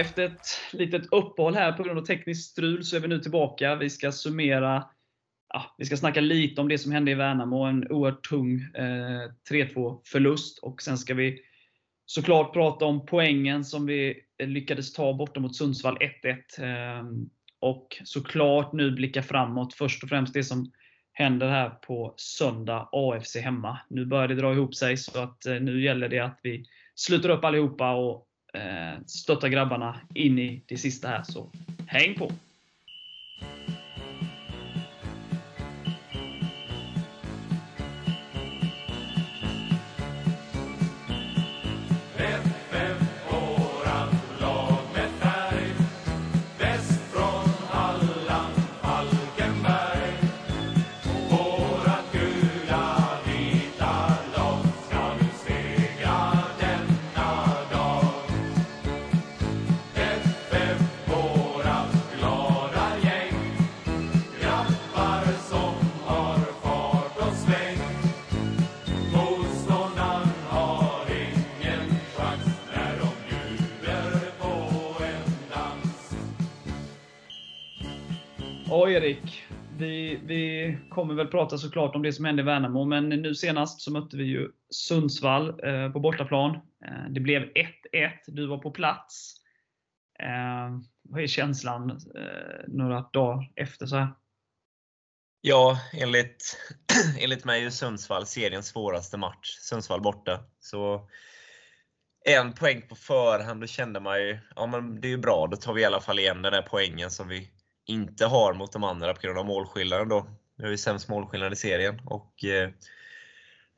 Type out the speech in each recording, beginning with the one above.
Efter ett litet uppehåll här på grund av tekniskt strul så är vi nu tillbaka. Vi ska summera ja, vi ska snacka lite om det som hände i Värnamo. En oerhört tung eh, 3-2 förlust. Och sen ska vi såklart prata om poängen som vi lyckades ta borta mot Sundsvall 1-1. Eh, och såklart nu blicka framåt. Först och främst det som händer här på söndag, AFC hemma. Nu börjar det dra ihop sig, så att eh, nu gäller det att vi sluter upp allihopa och eh, grabbarna in i det sista här. Så häng på! Vi, vi kommer väl prata såklart om det som hände i Värnamo, men nu senast så mötte vi ju Sundsvall eh, på bortaplan. Eh, det blev 1-1. Du var på plats. Eh, vad är känslan eh, några dagar efter så här? Ja, enligt, enligt mig är Sundsvall seriens svåraste match. Sundsvall borta. Så en poäng på förhand, då kände man ju, ja men det är ju bra, då tar vi i alla fall igen den där poängen som vi inte har mot de andra på grund av målskillnaden då. Nu är vi sämst målskillnad i serien. Och, eh,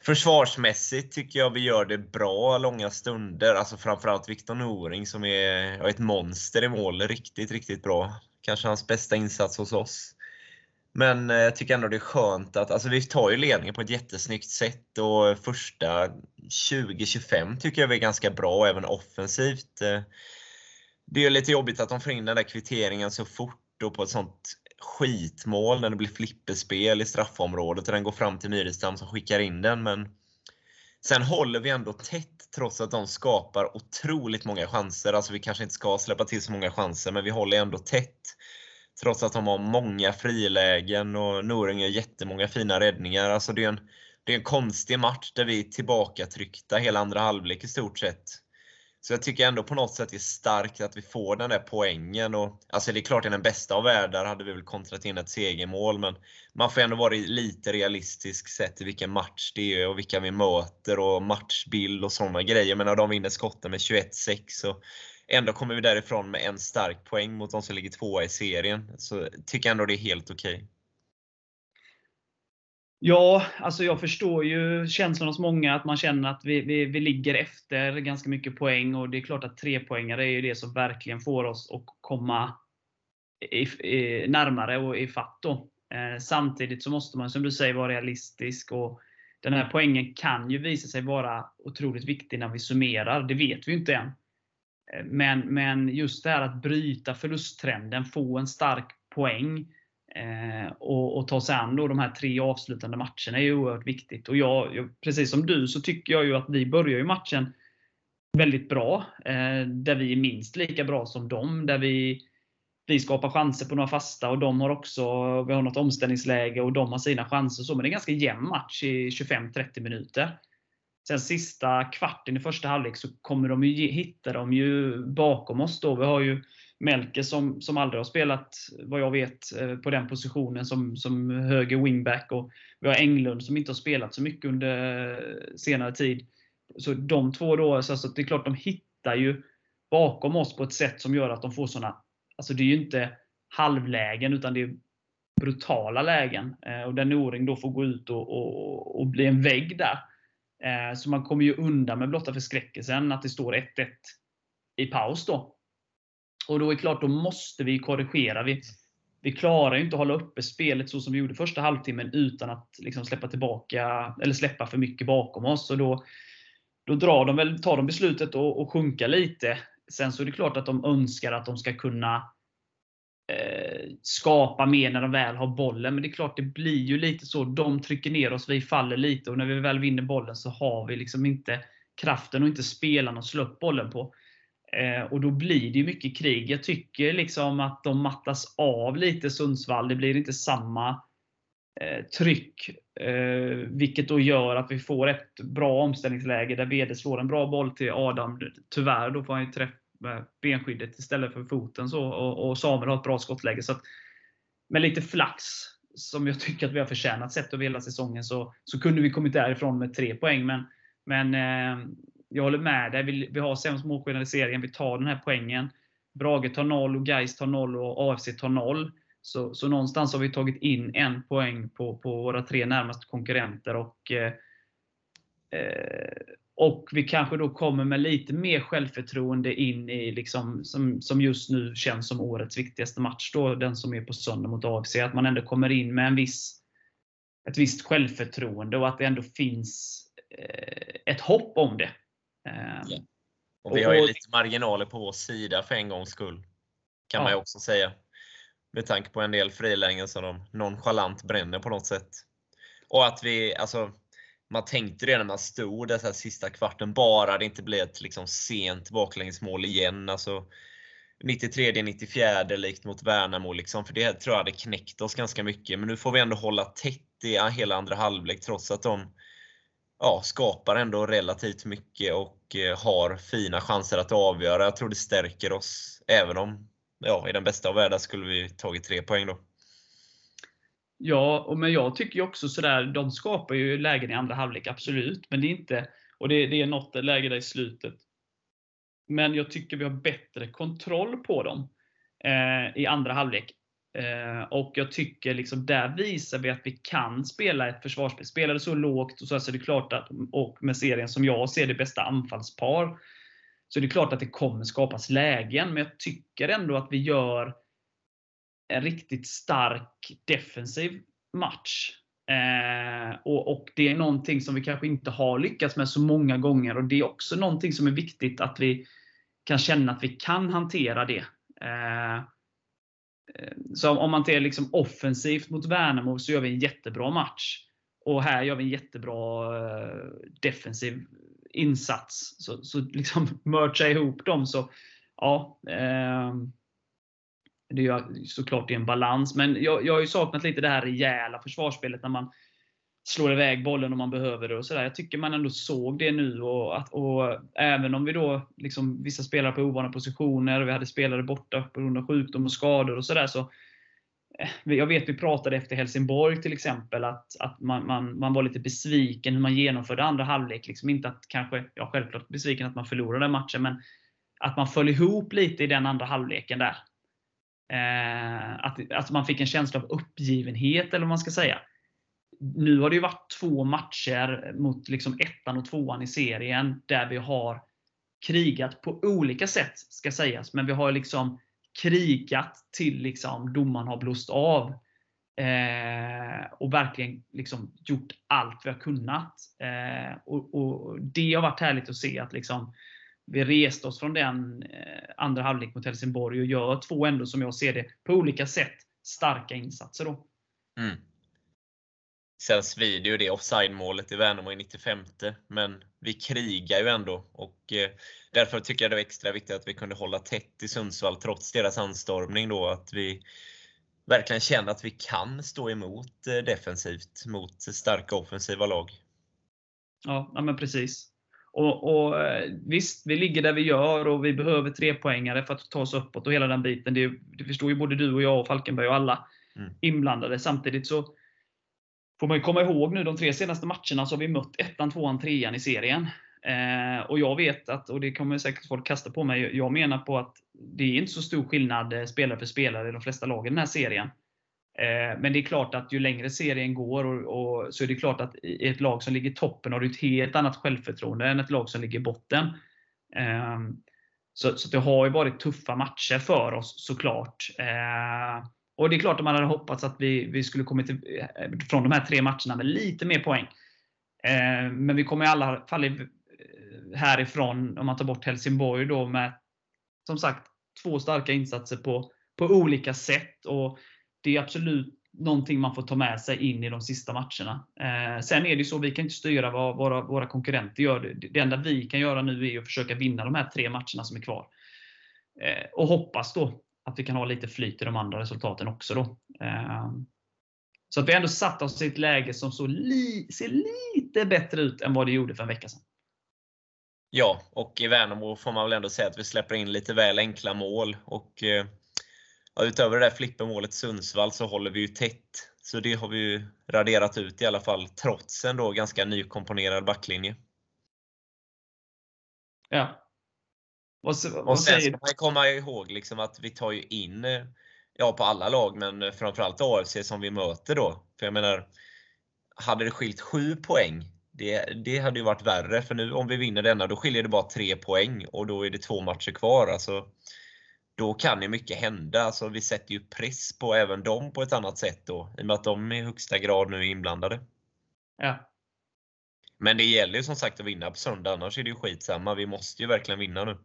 försvarsmässigt tycker jag vi gör det bra långa stunder. Alltså framförallt Viktor Noring som är ett monster i mål. Riktigt, riktigt bra. Kanske hans bästa insats hos oss. Men eh, jag tycker ändå det är skönt att, alltså vi tar ju ledningen på ett jättesnyggt sätt och första 20-25 tycker jag vi är ganska bra, även offensivt. Eh, det är lite jobbigt att de får in den där kvitteringen så fort Porto på ett sånt skitmål när det blir flipperspel i straffområdet och den går fram till Myrestam som skickar in den. Men sen håller vi ändå tätt trots att de skapar otroligt många chanser. Alltså vi kanske inte ska släppa till så många chanser, men vi håller ändå tätt. Trots att de har många frilägen och Noring gör jättemånga fina räddningar. Alltså det är en, det är en konstig match där vi är tillbakatryckta hela andra halvlek i stort sett. Så jag tycker ändå på något sätt det är starkt att vi får den där poängen. Och, alltså det är klart, i den bästa av världar hade vi väl kontrat in ett segermål, men man får ändå vara lite realistisk sett i vilken match det är och vilka vi möter och matchbild och sådana grejer. Men när de vinner skotten med 21-6 så ändå kommer vi därifrån med en stark poäng mot de som ligger tvåa i serien. Så tycker jag ändå det är helt okej. Okay. Ja, alltså jag förstår ju känslan hos många att man känner att vi, vi, vi ligger efter ganska mycket poäng. Och det är klart att trepoängare är ju det som verkligen får oss att komma i, i, närmare och ifatt. Eh, samtidigt så måste man, som du säger, vara realistisk. och Den här poängen kan ju visa sig vara otroligt viktig när vi summerar. Det vet vi ju inte än. Eh, men, men just det här att bryta förlusttrenden, få en stark poäng Eh, och, och, ta sig an då de här tre avslutande matcherna är ju oerhört viktigt. Och jag, jag, precis som du så tycker jag ju att vi börjar ju matchen väldigt bra. Eh, där vi är minst lika bra som dem. Där vi, vi skapar chanser på några fasta och de har också vi har något omställningsläge och de har sina chanser. Så, men det är en ganska jämn match i 25-30 minuter. Sen sista kvarten i första halvlek så kommer de ju hittar de ju bakom oss. Då. Vi har ju Melker som, som aldrig har spelat, vad jag vet, eh, på den positionen som, som höger wingback. Och vi har Englund som inte har spelat så mycket under eh, senare tid. Så de två då, alltså, det är klart de hittar ju bakom oss på ett sätt som gör att de får såna, alltså det är ju inte halvlägen utan det är brutala lägen. Eh, och där Noring då får gå ut och, och, och bli en vägg där. Så man kommer ju undan med blotta förskräckelsen att det står 1-1 i paus då. Och då är det klart, då måste vi korrigera. Vi, vi klarar ju inte att hålla uppe spelet så som vi gjorde första halvtimmen utan att liksom släppa tillbaka eller släppa för mycket bakom oss. Och då, då drar de väl, tar de beslutet att, att sjunka lite. Sen så är det klart att de önskar att de ska kunna eh, skapa mer när de väl har bollen. Men det är klart, det blir ju lite så. De trycker ner oss, vi faller lite och när vi väl vinner bollen så har vi liksom inte kraften och inte spelarna att slå upp bollen på. Eh, och då blir det mycket krig. Jag tycker liksom att de mattas av lite Sundsvall. Det blir inte samma eh, tryck. Eh, vilket då gör att vi får ett bra omställningsläge där Vede slår en bra boll till Adam. Tyvärr då får han ju träffa benskyddet istället för foten. Så, och, och Samuel har ett bra skottläge. Så att, med lite flax, som jag tycker att vi har förtjänat sett över hela säsongen, så, så kunde vi kommit därifrån med tre poäng. Men, men eh, jag håller med dig. Vi, vi har sämst målskillnad i serien. Vi tar den här poängen. Brage tar 0, och Geist tar 0 och AFC tar 0. Så, så någonstans har vi tagit in en poäng på, på våra tre närmaste konkurrenter. Och, eh, eh, och vi kanske då kommer med lite mer självförtroende in i, liksom, som, som just nu känns som årets viktigaste match. Då, den som är på söndag mot AFC. Att man ändå kommer in med en viss, ett visst självförtroende och att det ändå finns eh, ett hopp om det. Eh, ja. Och vi har ju lite marginaler på vår sida för en gångs skull. Kan ja. man ju också säga. Med tanke på en del frilägen som de nonchalant bränner på något sätt. Och att vi, alltså, man tänkte det när man stod där så sista kvarten, bara det inte blev ett liksom sent baklängesmål igen. Alltså, 93, 94 likt mot Värnamo. Liksom, för det tror jag hade knäckt oss ganska mycket. Men nu får vi ändå hålla tätt i hela andra halvlek trots att de ja, skapar ändå relativt mycket och eh, har fina chanser att avgöra. Jag tror det stärker oss, även om ja, i den bästa av världar skulle vi tagit tre poäng då. Ja, men jag tycker ju också sådär, de skapar ju lägen i andra halvlek, absolut. Men det är inte, och det, det är något läge där i slutet. Men jag tycker vi har bättre kontroll på dem eh, i andra halvlek. Eh, och jag tycker liksom där visar vi att vi kan spela ett försvarsspel. Spelar det så lågt och så, så är det klart att, och med serien som jag ser det bästa anfallspar, så är det klart att det kommer skapas lägen. Men jag tycker ändå att vi gör en riktigt stark defensiv match. Eh, och, och, Det är någonting som vi kanske inte har lyckats med så många gånger. och Det är också någonting som är viktigt att vi kan känna att vi kan hantera det. Eh, Eh, så om man ser liksom offensivt mot Värnamo så gör vi en jättebra match. Och här gör vi en jättebra eh, defensiv insats. Så, så liksom mercha ihop dem så, ja. Eh, det är ju såklart en balans. Men jag, jag har ju saknat lite det här rejäla försvarsspelet när man slår iväg bollen om man behöver det. och så där. Jag tycker man ändå såg det nu. Och, att, och även om vi då, liksom, vissa spelare på ovana positioner, och vi hade spelare borta på grund av sjukdom och skador och sådär. Så, eh, jag vet vi pratade efter Helsingborg till exempel, att, att man, man, man var lite besviken hur man genomförde andra halvlek. Liksom inte att kanske, ja självklart besviken att man förlorade matchen, men att man föll ihop lite i den andra halvleken där. Eh, att, att man fick en känsla av uppgivenhet, eller vad man ska säga nu har det ju varit två matcher mot liksom ettan och tvåan i serien där vi har krigat på olika sätt, ska sägas. Men vi har liksom krigat till liksom domaren har blåst av. Eh, och verkligen liksom gjort allt vi har kunnat. Eh, och, och, Det har varit härligt att se att liksom vi reste oss från den eh, andra halvlek mot Helsingborg och gör två ändå, som jag ser det, på olika sätt starka insatser. Då. Mm. Sen svider ju det offside-målet i Värnamo i 95 men vi krigar ju ändå och eh, därför tycker jag det var extra viktigt att vi kunde hålla tätt i Sundsvall trots deras anstormning då. Att vi verkligen känner att vi kan stå emot eh, defensivt mot starka offensiva lag. Ja, men precis. Och, och, eh, Visst, vi ligger där vi gör och vi behöver tre poängare för att ta oss uppåt och hela den biten. Det, det förstår ju både du och jag och Falkenberg och alla mm. inblandade. Samtidigt så får man komma ihåg nu de tre senaste matcherna så har vi mött ettan, tvåan, trean i serien. Eh, och jag vet att, och det kommer säkert folk kasta på mig, jag menar på att det är inte så stor skillnad eh, spelare för spelare i de flesta lagen i den här serien. Eh, men det är klart att ju längre serien går och, och, så är det klart att i ett lag som ligger i toppen har du ett helt annat självförtroende än ett lag som ligger i botten. Eh, så, så det har ju varit tuffa matcher för oss såklart. Eh, och det är klart att man hade hoppats att vi, vi skulle kommit till, eh, från de här tre matcherna med lite mer poäng. Eh, men vi kommer i alla fall eh, härifrån, om man tar bort Helsingborg, då med som sagt två starka insatser på, på olika sätt. Och Det är absolut någonting man får ta med sig in i de sista matcherna. Eh, sen är det så, vi kan inte styra vad våra, våra konkurrenter gör. Det, det enda vi kan göra nu är att försöka vinna de här tre matcherna som är kvar. Eh, och hoppas då att vi kan ha lite flyt i de andra resultaten också. Då. Eh, så att vi ändå satt oss i ett läge som så li ser lite bättre ut än vad det gjorde för en vecka sedan. Ja, och i Värnamo får man väl ändå säga att vi släpper in lite väl enkla mål. Och eh, ja, Utöver det där flippermålet Sundsvall så håller vi ju tätt. Så det har vi ju raderat ut i alla fall, trots en då ganska nykomponerad backlinje. Ja. Vad, vad och sen ska man komma ihåg liksom att vi tar ju in, ja på alla lag, men framförallt AFC som vi möter då. För jag menar, hade det skilt 7 poäng, det, det hade ju varit värre. För nu om vi vinner denna, då skiljer det bara 3 poäng och då är det två matcher kvar. Alltså, då kan ju mycket hända. Alltså, vi sätter ju press på även dem på ett annat sätt då, i och med att de i högsta grad nu är inblandade. Ja. Men det gäller ju som sagt att vinna på söndag, annars är det ju skitsamma. Vi måste ju verkligen vinna nu.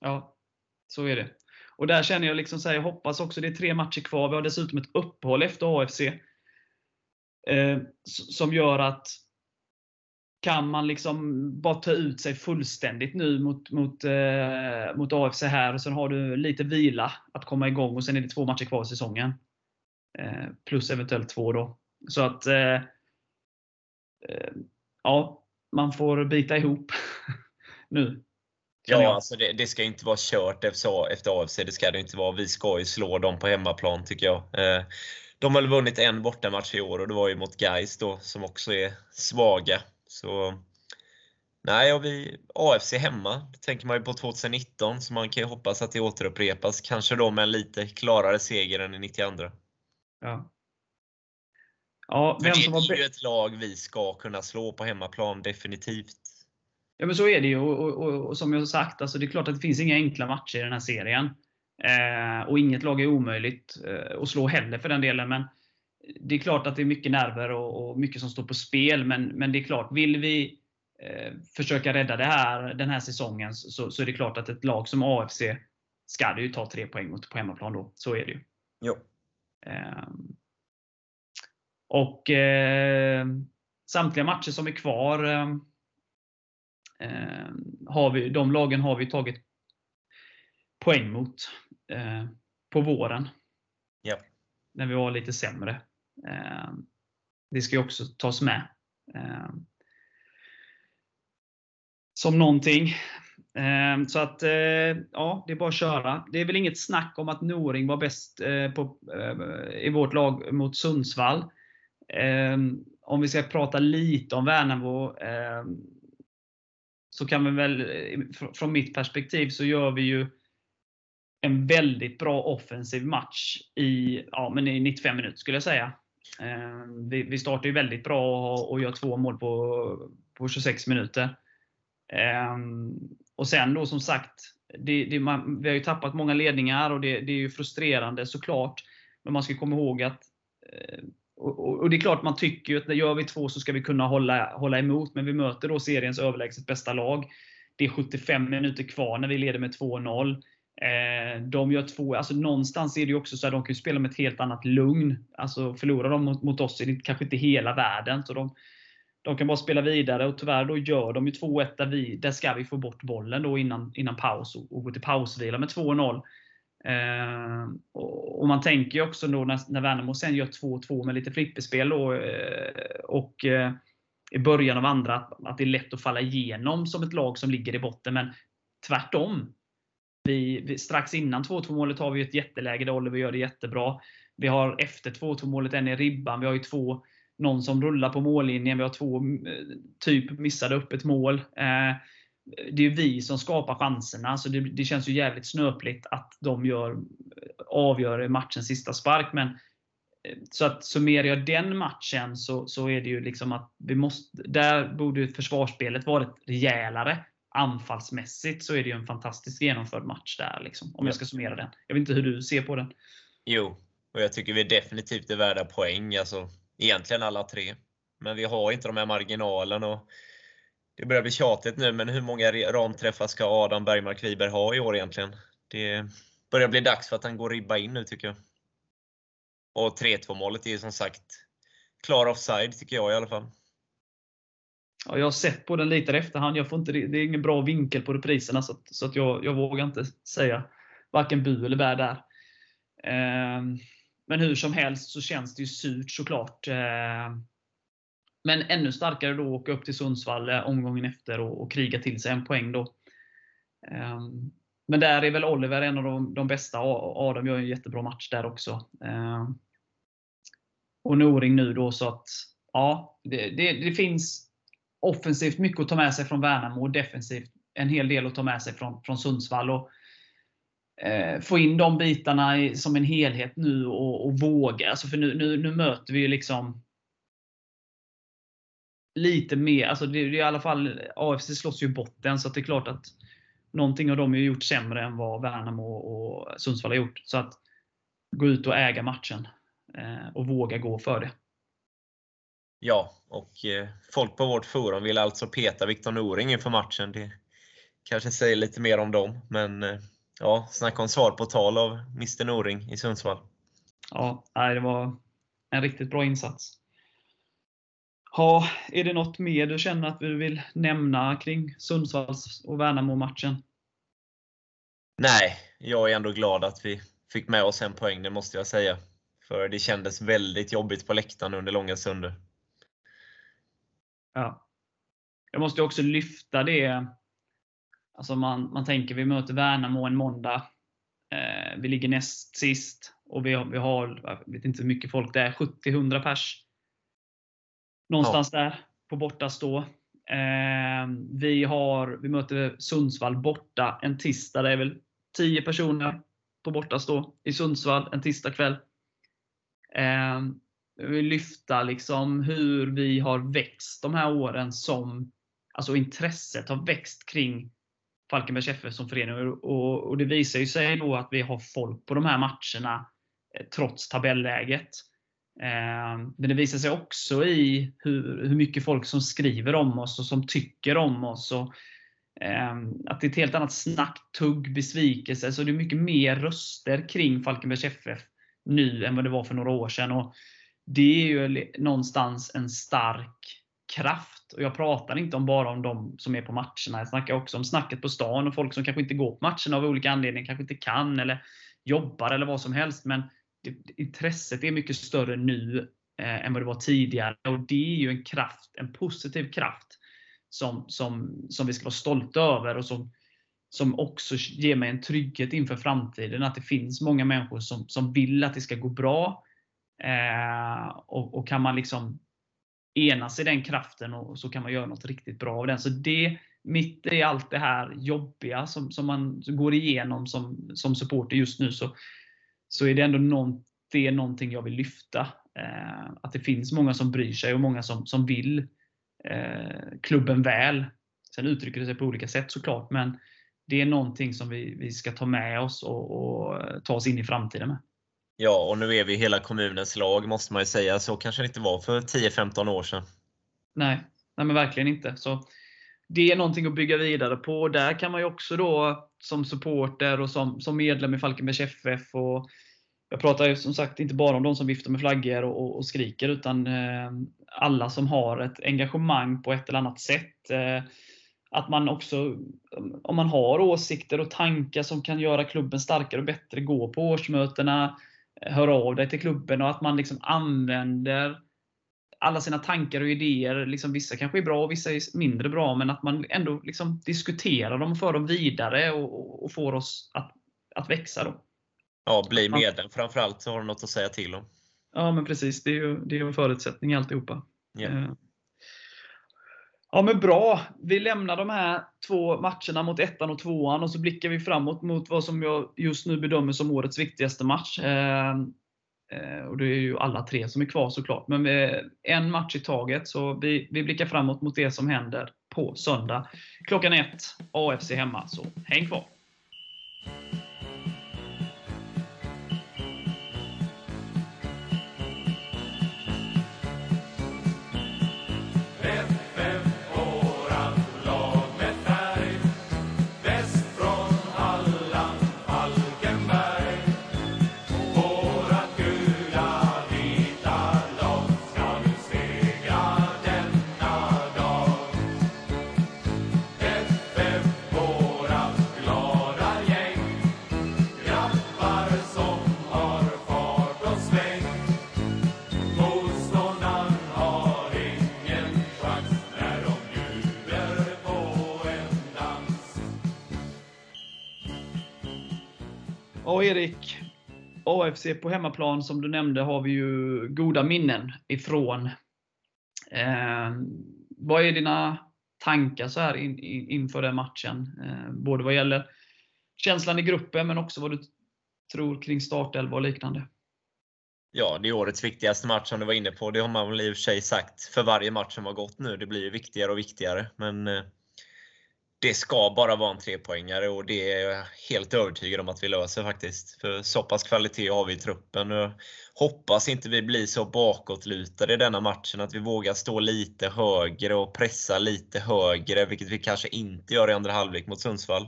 Ja, så är det. Och där känner jag liksom så här, jag hoppas också, det är tre matcher kvar. Vi har dessutom ett uppehåll efter AFC. Eh, som gör att kan man liksom bara ta ut sig fullständigt nu mot, mot, eh, mot AFC här och sen har du lite vila att komma igång och sen är det två matcher kvar i säsongen. Eh, plus eventuellt två då. Så att eh, eh Ja, man får bita ihop nu. Ja, alltså det, det, ska inte vara kört efter, AFC. Det ska det inte vara. Vi ska ju slå dem på hemmaplan tycker jag. Eh, de har vunnit en bortamatch i år och det var ju mot Gais då som också är svaga. Så Nej, och vi, AFC hemma, det tänker man ju på 2019, så man kan ju hoppas att det återupprepas. Kanske då med en lite klarare seger än i 92. Ja. Ja, vem som var det är ju ett lag vi ska kunna slå på hemmaplan, definitivt. Ja, men så är det ju. Och, och, och, och som jag har sagt, alltså, det är klart att det finns inga enkla matcher i den här serien. Eh, och inget lag är omöjligt eh, att slå heller för den delen. Men det är klart att det är mycket nerver och, mycket som står på spel. Men, men det är klart, vill vi eh, försöka rädda det här, den här säsongen så, så är det klart att ett lag som AFC ska det ju ta tre poäng mot på hemmaplan då. Så är det ju. Jo. Ehm, och eh, samtliga matcher som är kvar, eh, eh, har vi, de lagen har vi tagit poäng mot eh, på våren. Ja. När vi var lite sämre. Eh, det ska ju också tas med. Eh, som någonting. Så att, ja, det är bara att köra. Det är väl inget snack om att Noring var bäst på, i vårt lag mot Sundsvall. Ehm, om vi ska prata lite om Värnamo, ehm, så kan vi väl, eh, från mitt perspektiv, så gör vi ju en väldigt bra offensiv match i, ja, men i 95 minuter skulle jag säga. Ehm, vi, vi startar ju väldigt bra och, gör två mål på, på 26 minuter. Ehm, och sen då som sagt, det, det, man, vi har ju tappat många ledningar och det, det, är ju frustrerande såklart. Men man ska komma ihåg att eh, och, och, det är klart man tycker ju att gör vi två så ska vi kunna hålla, hålla emot, men vi möter då seriens överlägset bästa lag. Det är 75 minuter kvar när vi leder med 2-0. Eh, de gör två, alltså någonstans är det ju också så att de kan spela med ett helt annat lugn. Alltså förlorar de mot, mot oss är det kanske inte hela världen. Så de, de kan bara spela vidare och tyvärr då gör de ju 2-1 där, vi, där ska vi få bort bollen då innan, innan paus och, och gå till pausvila med 2-0. Eh, och, man tänker ju också då när, när Värnamo sen gör 2-2 med lite flipperspel då, eh, och eh, i början av andra att, att det är lätt att falla igenom som ett lag som ligger i botten. Men tvärtom. Vi, vi strax innan 2-2 målet har vi ett jätteläge där Oliver gör det jättebra. Vi har efter 2-2 målet en i ribban. Vi har ju två, någon som rullar på mållinjen. Vi har två eh, typ missade öppet mål. Eh, det är vi som skapar chanserna, så det, det, känns ju jävligt snöpligt att de gör, avgör matchens sista spark. Men, eh, så att summerar jag den matchen så, så är det ju liksom att vi måste, där borde försvarsspelet varit rejälare. Anfallsmässigt så är det ju en fantastiskt genomförd match där, liksom, om jag ska summera den. Jag vet inte hur du ser på den? Jo, och jag tycker vi definitivt är värda poäng. Alltså, egentligen alla tre. Men vi har inte de här marginalerna. Och det börjar bli tjatigt nu, men hur många ramträffar ska Adam Bergmark Wiberg ha i år egentligen? Det börjar bli dags för att han går ribba in nu tycker jag. Och 3-2 målet är ju som sagt klar offside tycker jag i alla fall. Ja, jag har sett på den lite i efterhand. Jag får inte, det är ingen bra vinkel på repriserna så, att, så att jag, jag vågar inte säga varken bu eller bä där. Eh, men hur som helst så känns det ju surt såklart. Eh, men ännu starkare då att åka upp till Sundsvall eh, omgången efter och, och kriga till sig en poäng då. Um, men där är väl Oliver en av de, de bästa. Adam gör en jättebra match där också. Ehm, och Noring nu då så att ja, det, det, det finns offensivt mycket att ta med sig från Värnamo och defensivt en hel del att ta med sig från, från Sundsvall. Och, eh, få in de bitarna i, som en helhet nu och, och våga. Alltså för nu, nu, nu möter vi ju liksom lite mer, alltså det, det är i alla fall, AFC slåss ju botten, så det är klart att någonting av dem har gjort sämre än vad Värnamo och Sundsvall har gjort. Så att gå ut och äga matchen eh, och våga gå för det. Ja, och eh, folk på vårt forum vill alltså peta Viktor Noring inför matchen. Det kanske säger lite mer om dem, men eh, ja, snacka om svar på tal av Mr Noring i Sundsvall. Ja, det var en riktigt bra insats. Ja, är det något mer du känner att du vill nämna kring Sundsvalls och Värnamo-matchen? Nej, jag är ändå glad att vi fick med oss en poäng, det måste jag säga. För det kändes väldigt jobbigt på läktaren under långa stunder. Ja. Jag måste också lyfta det. Alltså man, man tänker vi möter Värnamo en måndag. Eh, vi ligger näst sist och vi har, vi har jag vet inte hur mycket folk det är, 70-100 pers. Någonstans ja. där på bortastå. Eh, vi, har, vi möter Sundsvall borta en tisdag. Det är väl 10 personer på bortastå i Sundsvall en tisdagkväll. Eh, vill lyfta liksom hur vi har växt de här åren som alltså intresset har växt kring Falkenbergs FF som förening. Och, och, det visar ju sig då att vi har folk på de här matcherna eh, trots tabelläget. Ehm, men det visar sig också i hur, hur mycket folk som skriver om oss och som tycker om oss. Och, eh, att det är ett helt annat snack, tugg, besvikelse. Så det är mycket mer röster kring Falkenbergs FF nu än vad det var för några år sedan. Och det är ju någonstans en stark kraft. Och Jag pratar inte om bara om de som är på matcherna. Jag snackar också om snacket på stan och folk som kanske inte går på matcherna av olika anledningar. Kanske inte kan eller jobbar eller vad som helst. Men intresset är mycket större nu eh, än vad det var tidigare. Och Det är ju en kraft, en positiv kraft som, som, som vi ska vara stolta över och som, som också ger mig en trygghet inför framtiden. Att det finns många människor som, som vill att det ska gå bra. Eh, och, och, kan man liksom enas i den kraften och så kan man göra något riktigt bra av den. Så det, mitt i allt det här jobbiga som, som man går igenom som, som supporter just nu, så, så är det ändå någon, det är någonting jag vill lyfta. Eh, att det finns många som bryr sig och många som, som vill eh, klubben väl. Sen uttrycker det sig på olika sätt såklart, men det är någonting som vi, vi ska ta med oss och, och ta oss in i framtiden med. Ja, och nu är vi hela kommunens lag måste man ju säga. Så kanske det inte var för 10-15 år sedan. Nej, nej men verkligen inte. Så det är någonting att bygga vidare på. Där kan man ju också då som supporter och som, som medlem i Falkenbergs FF och jag pratar ju som sagt inte bara om de som viftar med flaggor och, och skriker, utan eh, alla som har ett engagemang på ett eller annat sätt. Eh, att man också, om man har åsikter och tankar som kan göra klubben starkare och bättre, gå på årsmötena, eh, hör av dig till klubben och att man liksom använder alla sina tankar och idéer. Liksom vissa kanske är bra och vissa är mindre bra, men att man ändå liksom diskuterar dem och för dem vidare och, och får oss att, att växa. Då. Ja, bli medlem framförallt så har du något att säga till om. Ja, men precis. Det är ju, det är en förutsättning alltihopa. Yeah. Ja men bra. Vi lämnar de här två matcherna mot ettan och tvåan och så blickar vi framåt mot vad som jag just nu bedömer som årets viktigaste match. Eh, och Det är ju alla tre som är kvar såklart. Men en match i taget. Så vi, vi blickar framåt mot det som händer på söndag. Klockan ett, AFC hemma. Så häng kvar! Ja, Erik. AFC på hemmaplan, som du nämnde, har vi ju goda minnen ifrån. Eh, vad är dina tankar så här in, in, inför den matchen? Eh, både vad gäller känslan i gruppen, men också vad du tror kring startelva och liknande. Ja, det är årets viktigaste match som du var inne på. Det har man väl i och för sig sagt för varje match som har gått nu. Det blir ju viktigare och viktigare. Men eh, det ska bara vara en trepoängare och det är jag helt övertygad om att vi löser faktiskt. För så pass kvalitet har vi i truppen. Och hoppas inte vi blir så bakåtlutade i denna matchen att vi vågar stå lite högre och pressa lite högre, vilket vi kanske inte gör i andra halvlek mot Sundsvall.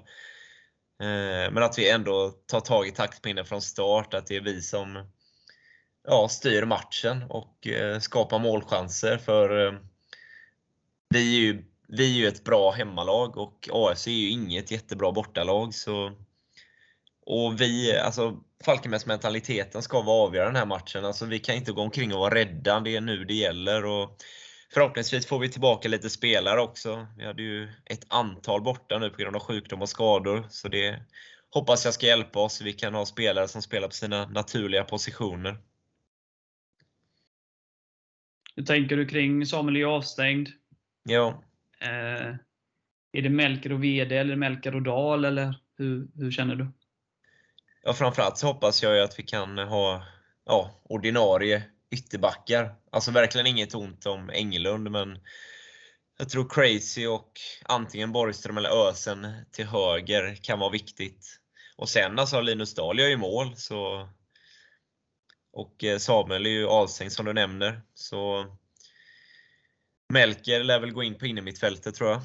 Eh, men att vi ändå tar tag i taktpinnen från start, att det är vi som ja, styr matchen och eh, skapar målchanser. För eh, vi är ju vi är ju ett bra hemmalag och AFC är ju inget jättebra bortalag. Så, och vi, alltså Falkenbergs mentaliteten ska vara avgörande den här matchen. Alltså vi kan inte gå omkring och vara rädda. Det är nu det gäller. Och förhoppningsvis får vi tillbaka lite spelare också. Vi hade ju ett antal borta nu på grund av sjukdom och skador. Så det hoppas jag ska hjälpa oss. Vi kan ha spelare som spelar på sina naturliga positioner. Hur tänker du kring Samuel är avstängd? Ja. Eh, är det Melker och VD eller Melker och Dahl eller hur, hur känner du? Ja, framförallt så hoppas jag ju att vi kan ha ja, ordinarie ytterbackar. Alltså verkligen inget ont om Engelund, men jag tror Crazy och antingen Borgström eller Ösen till höger kan vara viktigt. Och sen alltså Linus Dahl gör ju mål, så och eh, Samuel är ju avstängd som du nämner. Så Melker lär väl gå in på innermittfältet tror jag.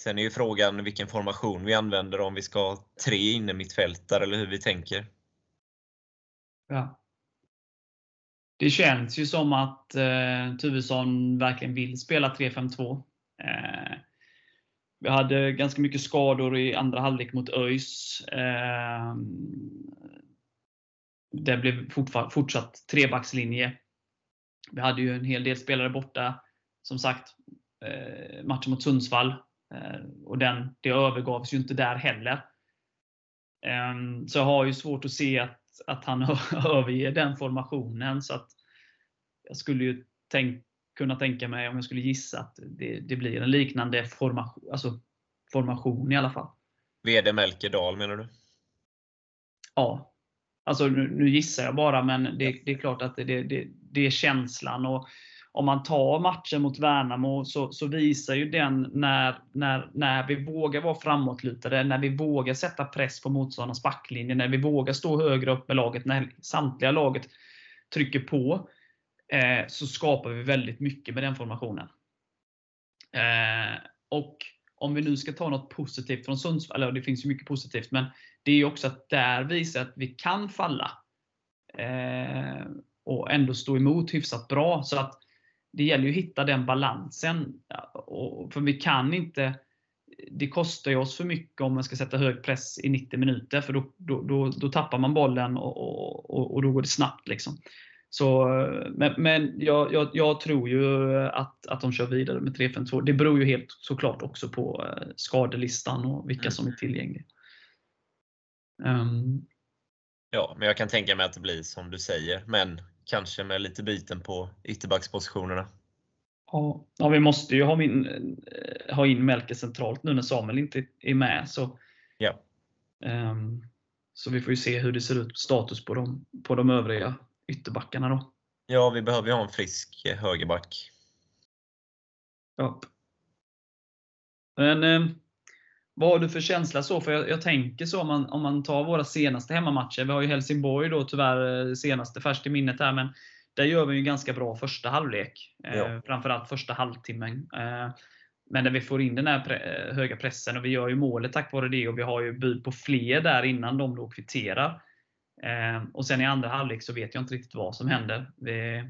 Sen är ju frågan vilken formation vi använder, om vi ska ha tre innermittfältare eller hur vi tänker. Ja. Det känns ju som att eh, Tuvesson verkligen vill spela 3-5-2. Eh, vi hade ganska mycket skador i andra halvlek mot ÖIS. Eh, det blev fortsatt trebackslinje. Vi hade ju en hel del spelare borta. Som sagt, eh, matchen mot Sundsvall. Eh, och den, det övergavs ju inte där heller. Ehm, så jag har ju svårt att se att, att han överger den formationen. Så att jag skulle ju tänk, kunna tänka mig, om jag skulle gissa, att det, det blir en liknande formation, alltså formation i alla fall. VD Melker Dahl menar du? Ja. Alltså nu, nu gissar jag bara, men det, det är klart att det, det, det är känslan. Och om man tar matchen mot Värnamo så, så, visar ju den när, när, när vi vågar vara framåtlutade, när vi vågar sätta press på motståndarnas backlinje, när vi vågar stå högre upp med laget, när samtliga laget trycker på, eh, så skapar vi väldigt mycket med den formationen. Eh, och om vi nu ska ta något positivt från Sundsvall, eller det finns ju mycket positivt, men det är också att där visar att vi kan falla. Eh, och ändå stå emot hyfsat bra. Så att det gäller ju att hitta den balansen. för vi kan inte det kostar ju oss för mycket om man ska sätta hög press i 90 minuter, för då, då, då, då tappar man bollen och, och, och, då går det snabbt. Liksom. Så, men men jag, jag, jag, tror ju att, att de kör vidare med 3-5-2. Det beror ju helt såklart också på eh, skadelistan och vilka som är tillgängliga. Um, ja, men jag kan tänka mig att det blir som du säger, men kanske med lite byten på ytterbackspositionerna. Ja, ja vi måste ju ha, min, eh, ha in Melker centralt nu när Samuel inte är med. Så, ja. Um, så vi får ju se hur det ser ut, status på de, på de övriga ytterbackarna då. Ja, vi behöver ju ha en frisk eh, högerback. Ja. Men eh, vad har du för känsla så? För jag, jag, tänker så om man, om man tar våra senaste hemmamatcher. Vi har ju Helsingborg då tyvärr eh, senaste färskt i minnet här, men där gör vi en ganska bra första halvlek. Eh, ja. Eh, framförallt första halvtimmen. Eh, men där vi får in den här pre eh, höga pressen och vi gör ju målet tack vare det och vi har ju bud på fler där innan de då kvitterar. Eh, och sen i andra halvlek så vet jag inte riktigt vad som händer. Vi,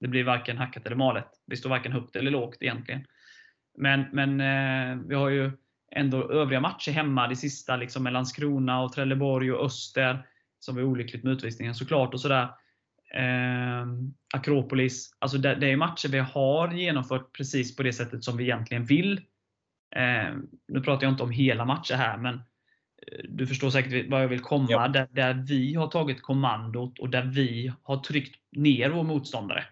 det blir varken hackat eller malet. Vi står varken högt eller lågt egentligen. Men, men vi har ju ändå övriga matcher hemma, det sista liksom med Landskrona och Trelleborg och Öster, som var olyckligt med utvisningen såklart. och sådär. Eh, Akropolis. Alltså det, det, är matcher vi har genomfört precis på det sättet som vi egentligen vill. Eh, nu pratar jag inte om hela matcher här, men du förstår säkert vad jag vill komma. Ja. Där, där vi har tagit kommandot och där vi har tryckt ner vår motståndare.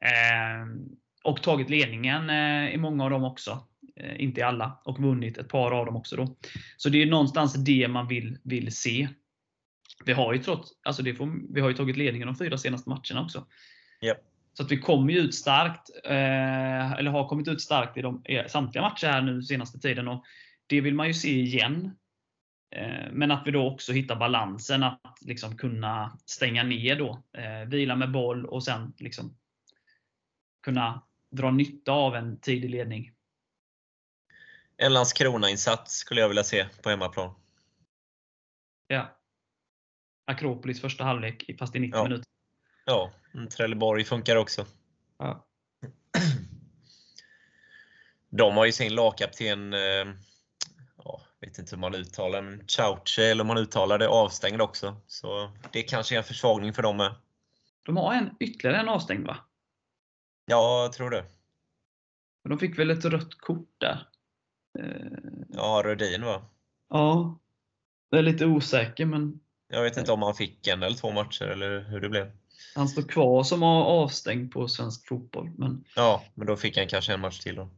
Eh, och tagit ledningen eh, i många av dem också. Eh, inte i alla. Och vunnit ett par av dem också. Då. Så det är någonstans det man vill, vill se. Vi har ju trots, alltså det får, vi har ju tagit ledningen de fyra senaste matcherna också. Ja. Så att vi kommer ju ut starkt, eh, eller har kommit ut starkt i de, i samtliga matcher här nu senaste tiden. Och det vill man ju se igen. Eh, men att vi då också hittar balansen att liksom kunna stänga ner då. Eh, vila med boll och sen liksom kunna dra nytta av en tidig ledning. En Landskrona-insats skulle jag vilja se på hemmaplan. Ja. Akropolis första halvlek, fast i 90 Ja. minuter. Ja, Trelleborg funkar också. Ja. De har ju sin lagkapten, eh, ja, vet inte hur man uttalar men Chauche, eller om man uttalar det, avstängd också. Så det kanske är en försvagning för dem med. De har en, ytterligare en avstängd va? Ja, jag tror det. De fick väl ett rött kort där? Eh, Ja, Rödin va? Ja. Jag är lite osäker men Jag vet inte om han fick en eller två matcher eller hur det blev. han står kvar som avstängd på svensk fotboll. Men Ja, men då fick han kanske en match till då.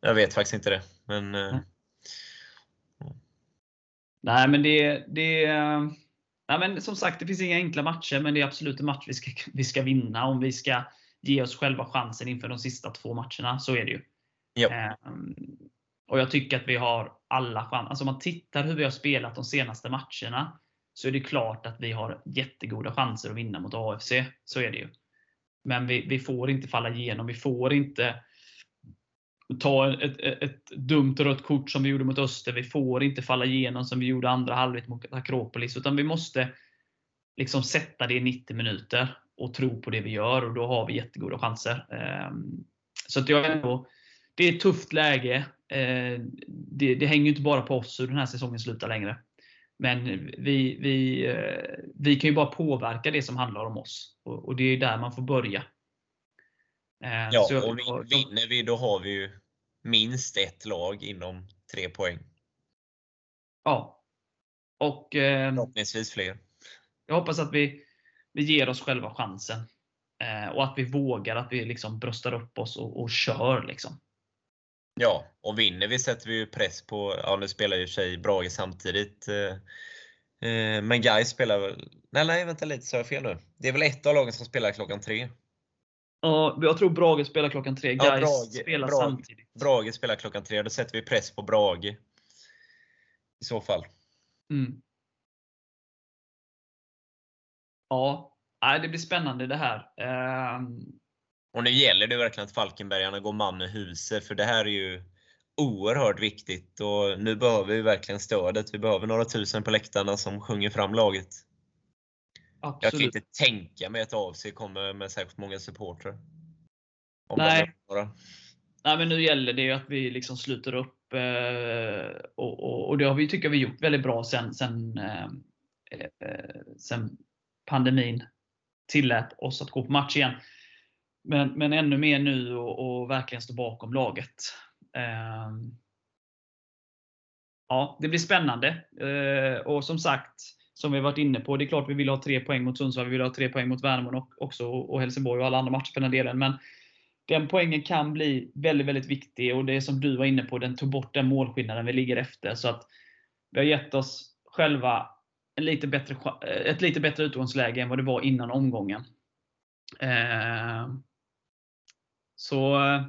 Jag vet faktiskt inte det. Men eh, Nej. Nej, men det, det nej, men som sagt, det finns inga enkla matcher, men det är absolut en match vi ska, vi ska vinna om vi ska ge oss själva chansen inför de sista två matcherna. Så är det ju. Ja. Och jag tycker att vi har alla chanser. Alltså om man tittar hur vi har spelat de senaste matcherna, så är det klart att vi har jättegoda chanser att vinna mot AFC. Så är det ju. Men vi, vi får inte falla igenom. Vi får inte ta ett, ett, ett dumt rött kort som vi gjorde mot Öster. Vi får inte falla igenom som vi gjorde andra halvlek mot Akropolis. Utan vi måste liksom sätta det i 90 minuter och tro på det vi gör. Och då har vi jättegoda chanser. Ehm, så att jag är ändå, det är ett tufft läge. Eh, Det, det hänger ju inte bara på oss hur den här säsongen slutar längre. Men vi, vi, eh, vi kan ju bara påverka det som handlar om oss. Och, och det är där man får börja. Eh, ja, så och vin- vinner vi då har vi ju minst ett lag inom tre poäng. Ja. Och Förhoppningsvis fler. jag hoppas att vi, vi ger oss själva chansen. Och att vi vågar, att vi liksom bröstar upp oss och, och kör. Liksom. Ja, och vinner vi sätter vi ju press på, ja nu spelar ju sig Brage samtidigt. eh, eh, Men Gais spelar väl, nej nej vänta lite, sa jag fel nu? Det är väl ett av lagen som spelar klockan tre? Ja, jag tror Brage spelar klockan tre. Ja, Gais Brage- spelar Brage. samtidigt. Brage spelar klockan tre, då sätter vi press på Brage. I så fall. Mm. Ja, det blir spännande det här. Ehm, Och nu gäller det verkligen att Falkenbergarna går man i huset, för det här är ju oerhört viktigt och nu behöver vi verkligen stödet. Vi behöver några tusen på läktarna som sjunger fram laget. Jag kan absolut. inte tänka mig att AFC kommer med särskilt många supportrar. Nej. Nej, men nu gäller det ju att vi liksom sluter upp. eh, och, och, och det har vi, tycker vi gjort väldigt bra sen, sen, eh, eh, sen pandemin tillät oss att gå på match igen. Men, men ännu mer nu och, och verkligen stå bakom laget. Eh, ja, det blir spännande. Eh, och som sagt, som vi varit inne på, det är klart vi vill ha tre poäng mot Sundsvall, vi vill ha tre poäng mot Värnamo och, också, och Helsingborg och alla andra matcher för den delen. Men den poängen kan bli väldigt, väldigt viktig och det är som du var inne på, den tog bort den målskillnaden vi ligger efter. Så att vi har gett oss själva en lite bättre, ett lite bättre utgångsläge än vad det var innan omgången. Eh, så eh,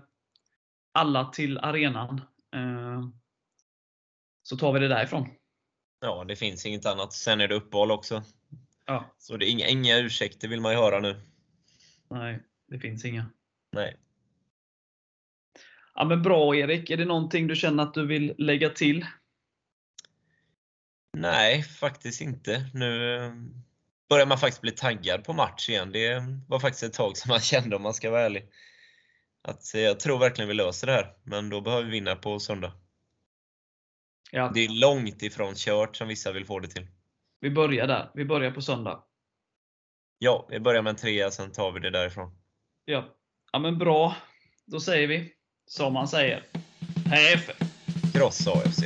alla till arenan. Eh, så tar vi det därifrån. Ja, det finns inget annat. Sen är det uppehåll också. Ja, Så det är inga, inga ursäkter vill man ju höra nu. nej, det finns inga. Nej. Ja, men bra Erik, är det någonting du känner att du vill lägga till? Nej, faktiskt inte. Nu eh, börjar man faktiskt bli taggad på match igen. Det var faktiskt ett tag som man kände om man ska vara ärlig. Att jag tror verkligen vi löser det här, men då behöver vi vinna på söndag. Ja, Det är långt ifrån kört som vissa vill få det till. vi börjar där. Vi börjar på söndag. Ja, vi börjar med en trea, sen tar vi det därifrån. Ja, ja men bra. Då säger vi som man säger. Hej FF! Krossa AFC!